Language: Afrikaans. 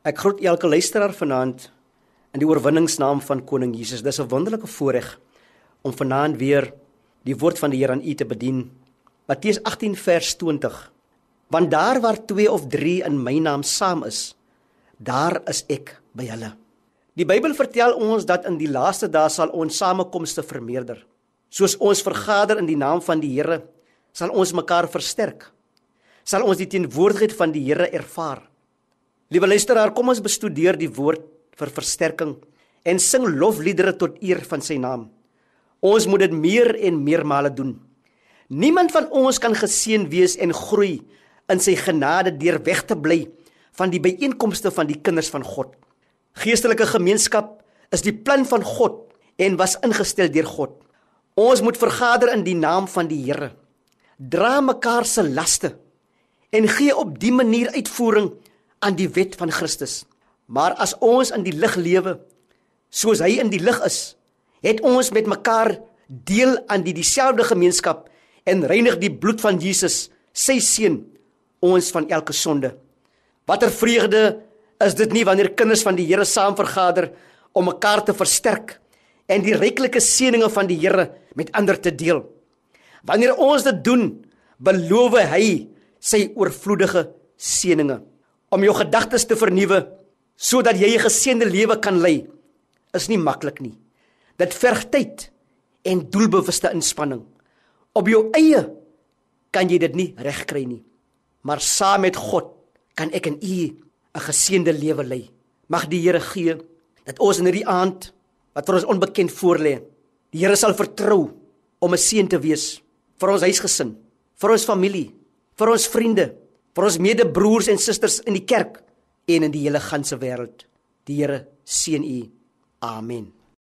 Ek groet elke luisteraar vanaand in die oorwinningsnaam van Koning Jesus. Dis 'n wonderlike voorreg om vanaand weer die woord van die Here aan u te bedien. Matteus 18 vers 20. Want daar waar 2 of 3 in my naam saam is, daar is ek by hulle. Die Bybel vertel ons dat in die laaste dae sal ons samekomste vermeerder. Soos ons vergader in die naam van die Here, sal ons mekaar versterk. Sal ons die teenwoordigheid van die Here ervaar. Liewe luisteraar, kom ons bestudeer die woord vir versterking en sing lofliedere tot eer van sy naam. Ons moet dit meer en meer male doen. Niemand van ons kan geseën wees en groei in sy genade deur weg te bly van die byeenkomste van die kinders van God. Geestelike gemeenskap is die plan van God en was ingestel deur God. Ons moet vergader in die naam van die Here. Dra mekaar se laste en gee op die manier uitvoering aan die wet van Christus. Maar as ons in die lig lewe soos hy in die lig is, het ons met mekaar deel aan die dieselfde gemeenskap en reinig die bloed van Jesus, sy seun, ons van elke sonde. Watter vreugde is dit nie wanneer kinders van die Here saam vergader om mekaar te versterk en die ryklike seënings van die Here met ander te deel. Wanneer ons dit doen, beloof hy sy oorvloedige seënings om jou gedagtes te vernuwe sodat jy 'n geseënde lewe kan lei is nie maklik nie. Dit verg tyd en doelbewuste inspanning. Op jou eie kan jy dit nie regkry nie. Maar saam met God kan ek en u 'n geseënde lewe lei. Mag die Here gee dat ons in hierdie aand wat vir ons onbekend voorlê, die Here sal vertrou om 'n seën te wees vir ons huisgesin, vir ons familie, vir ons vriende vir ons medebroers en susters in die kerk en in die hele ganse wêreld. Die Here seën u. Amen.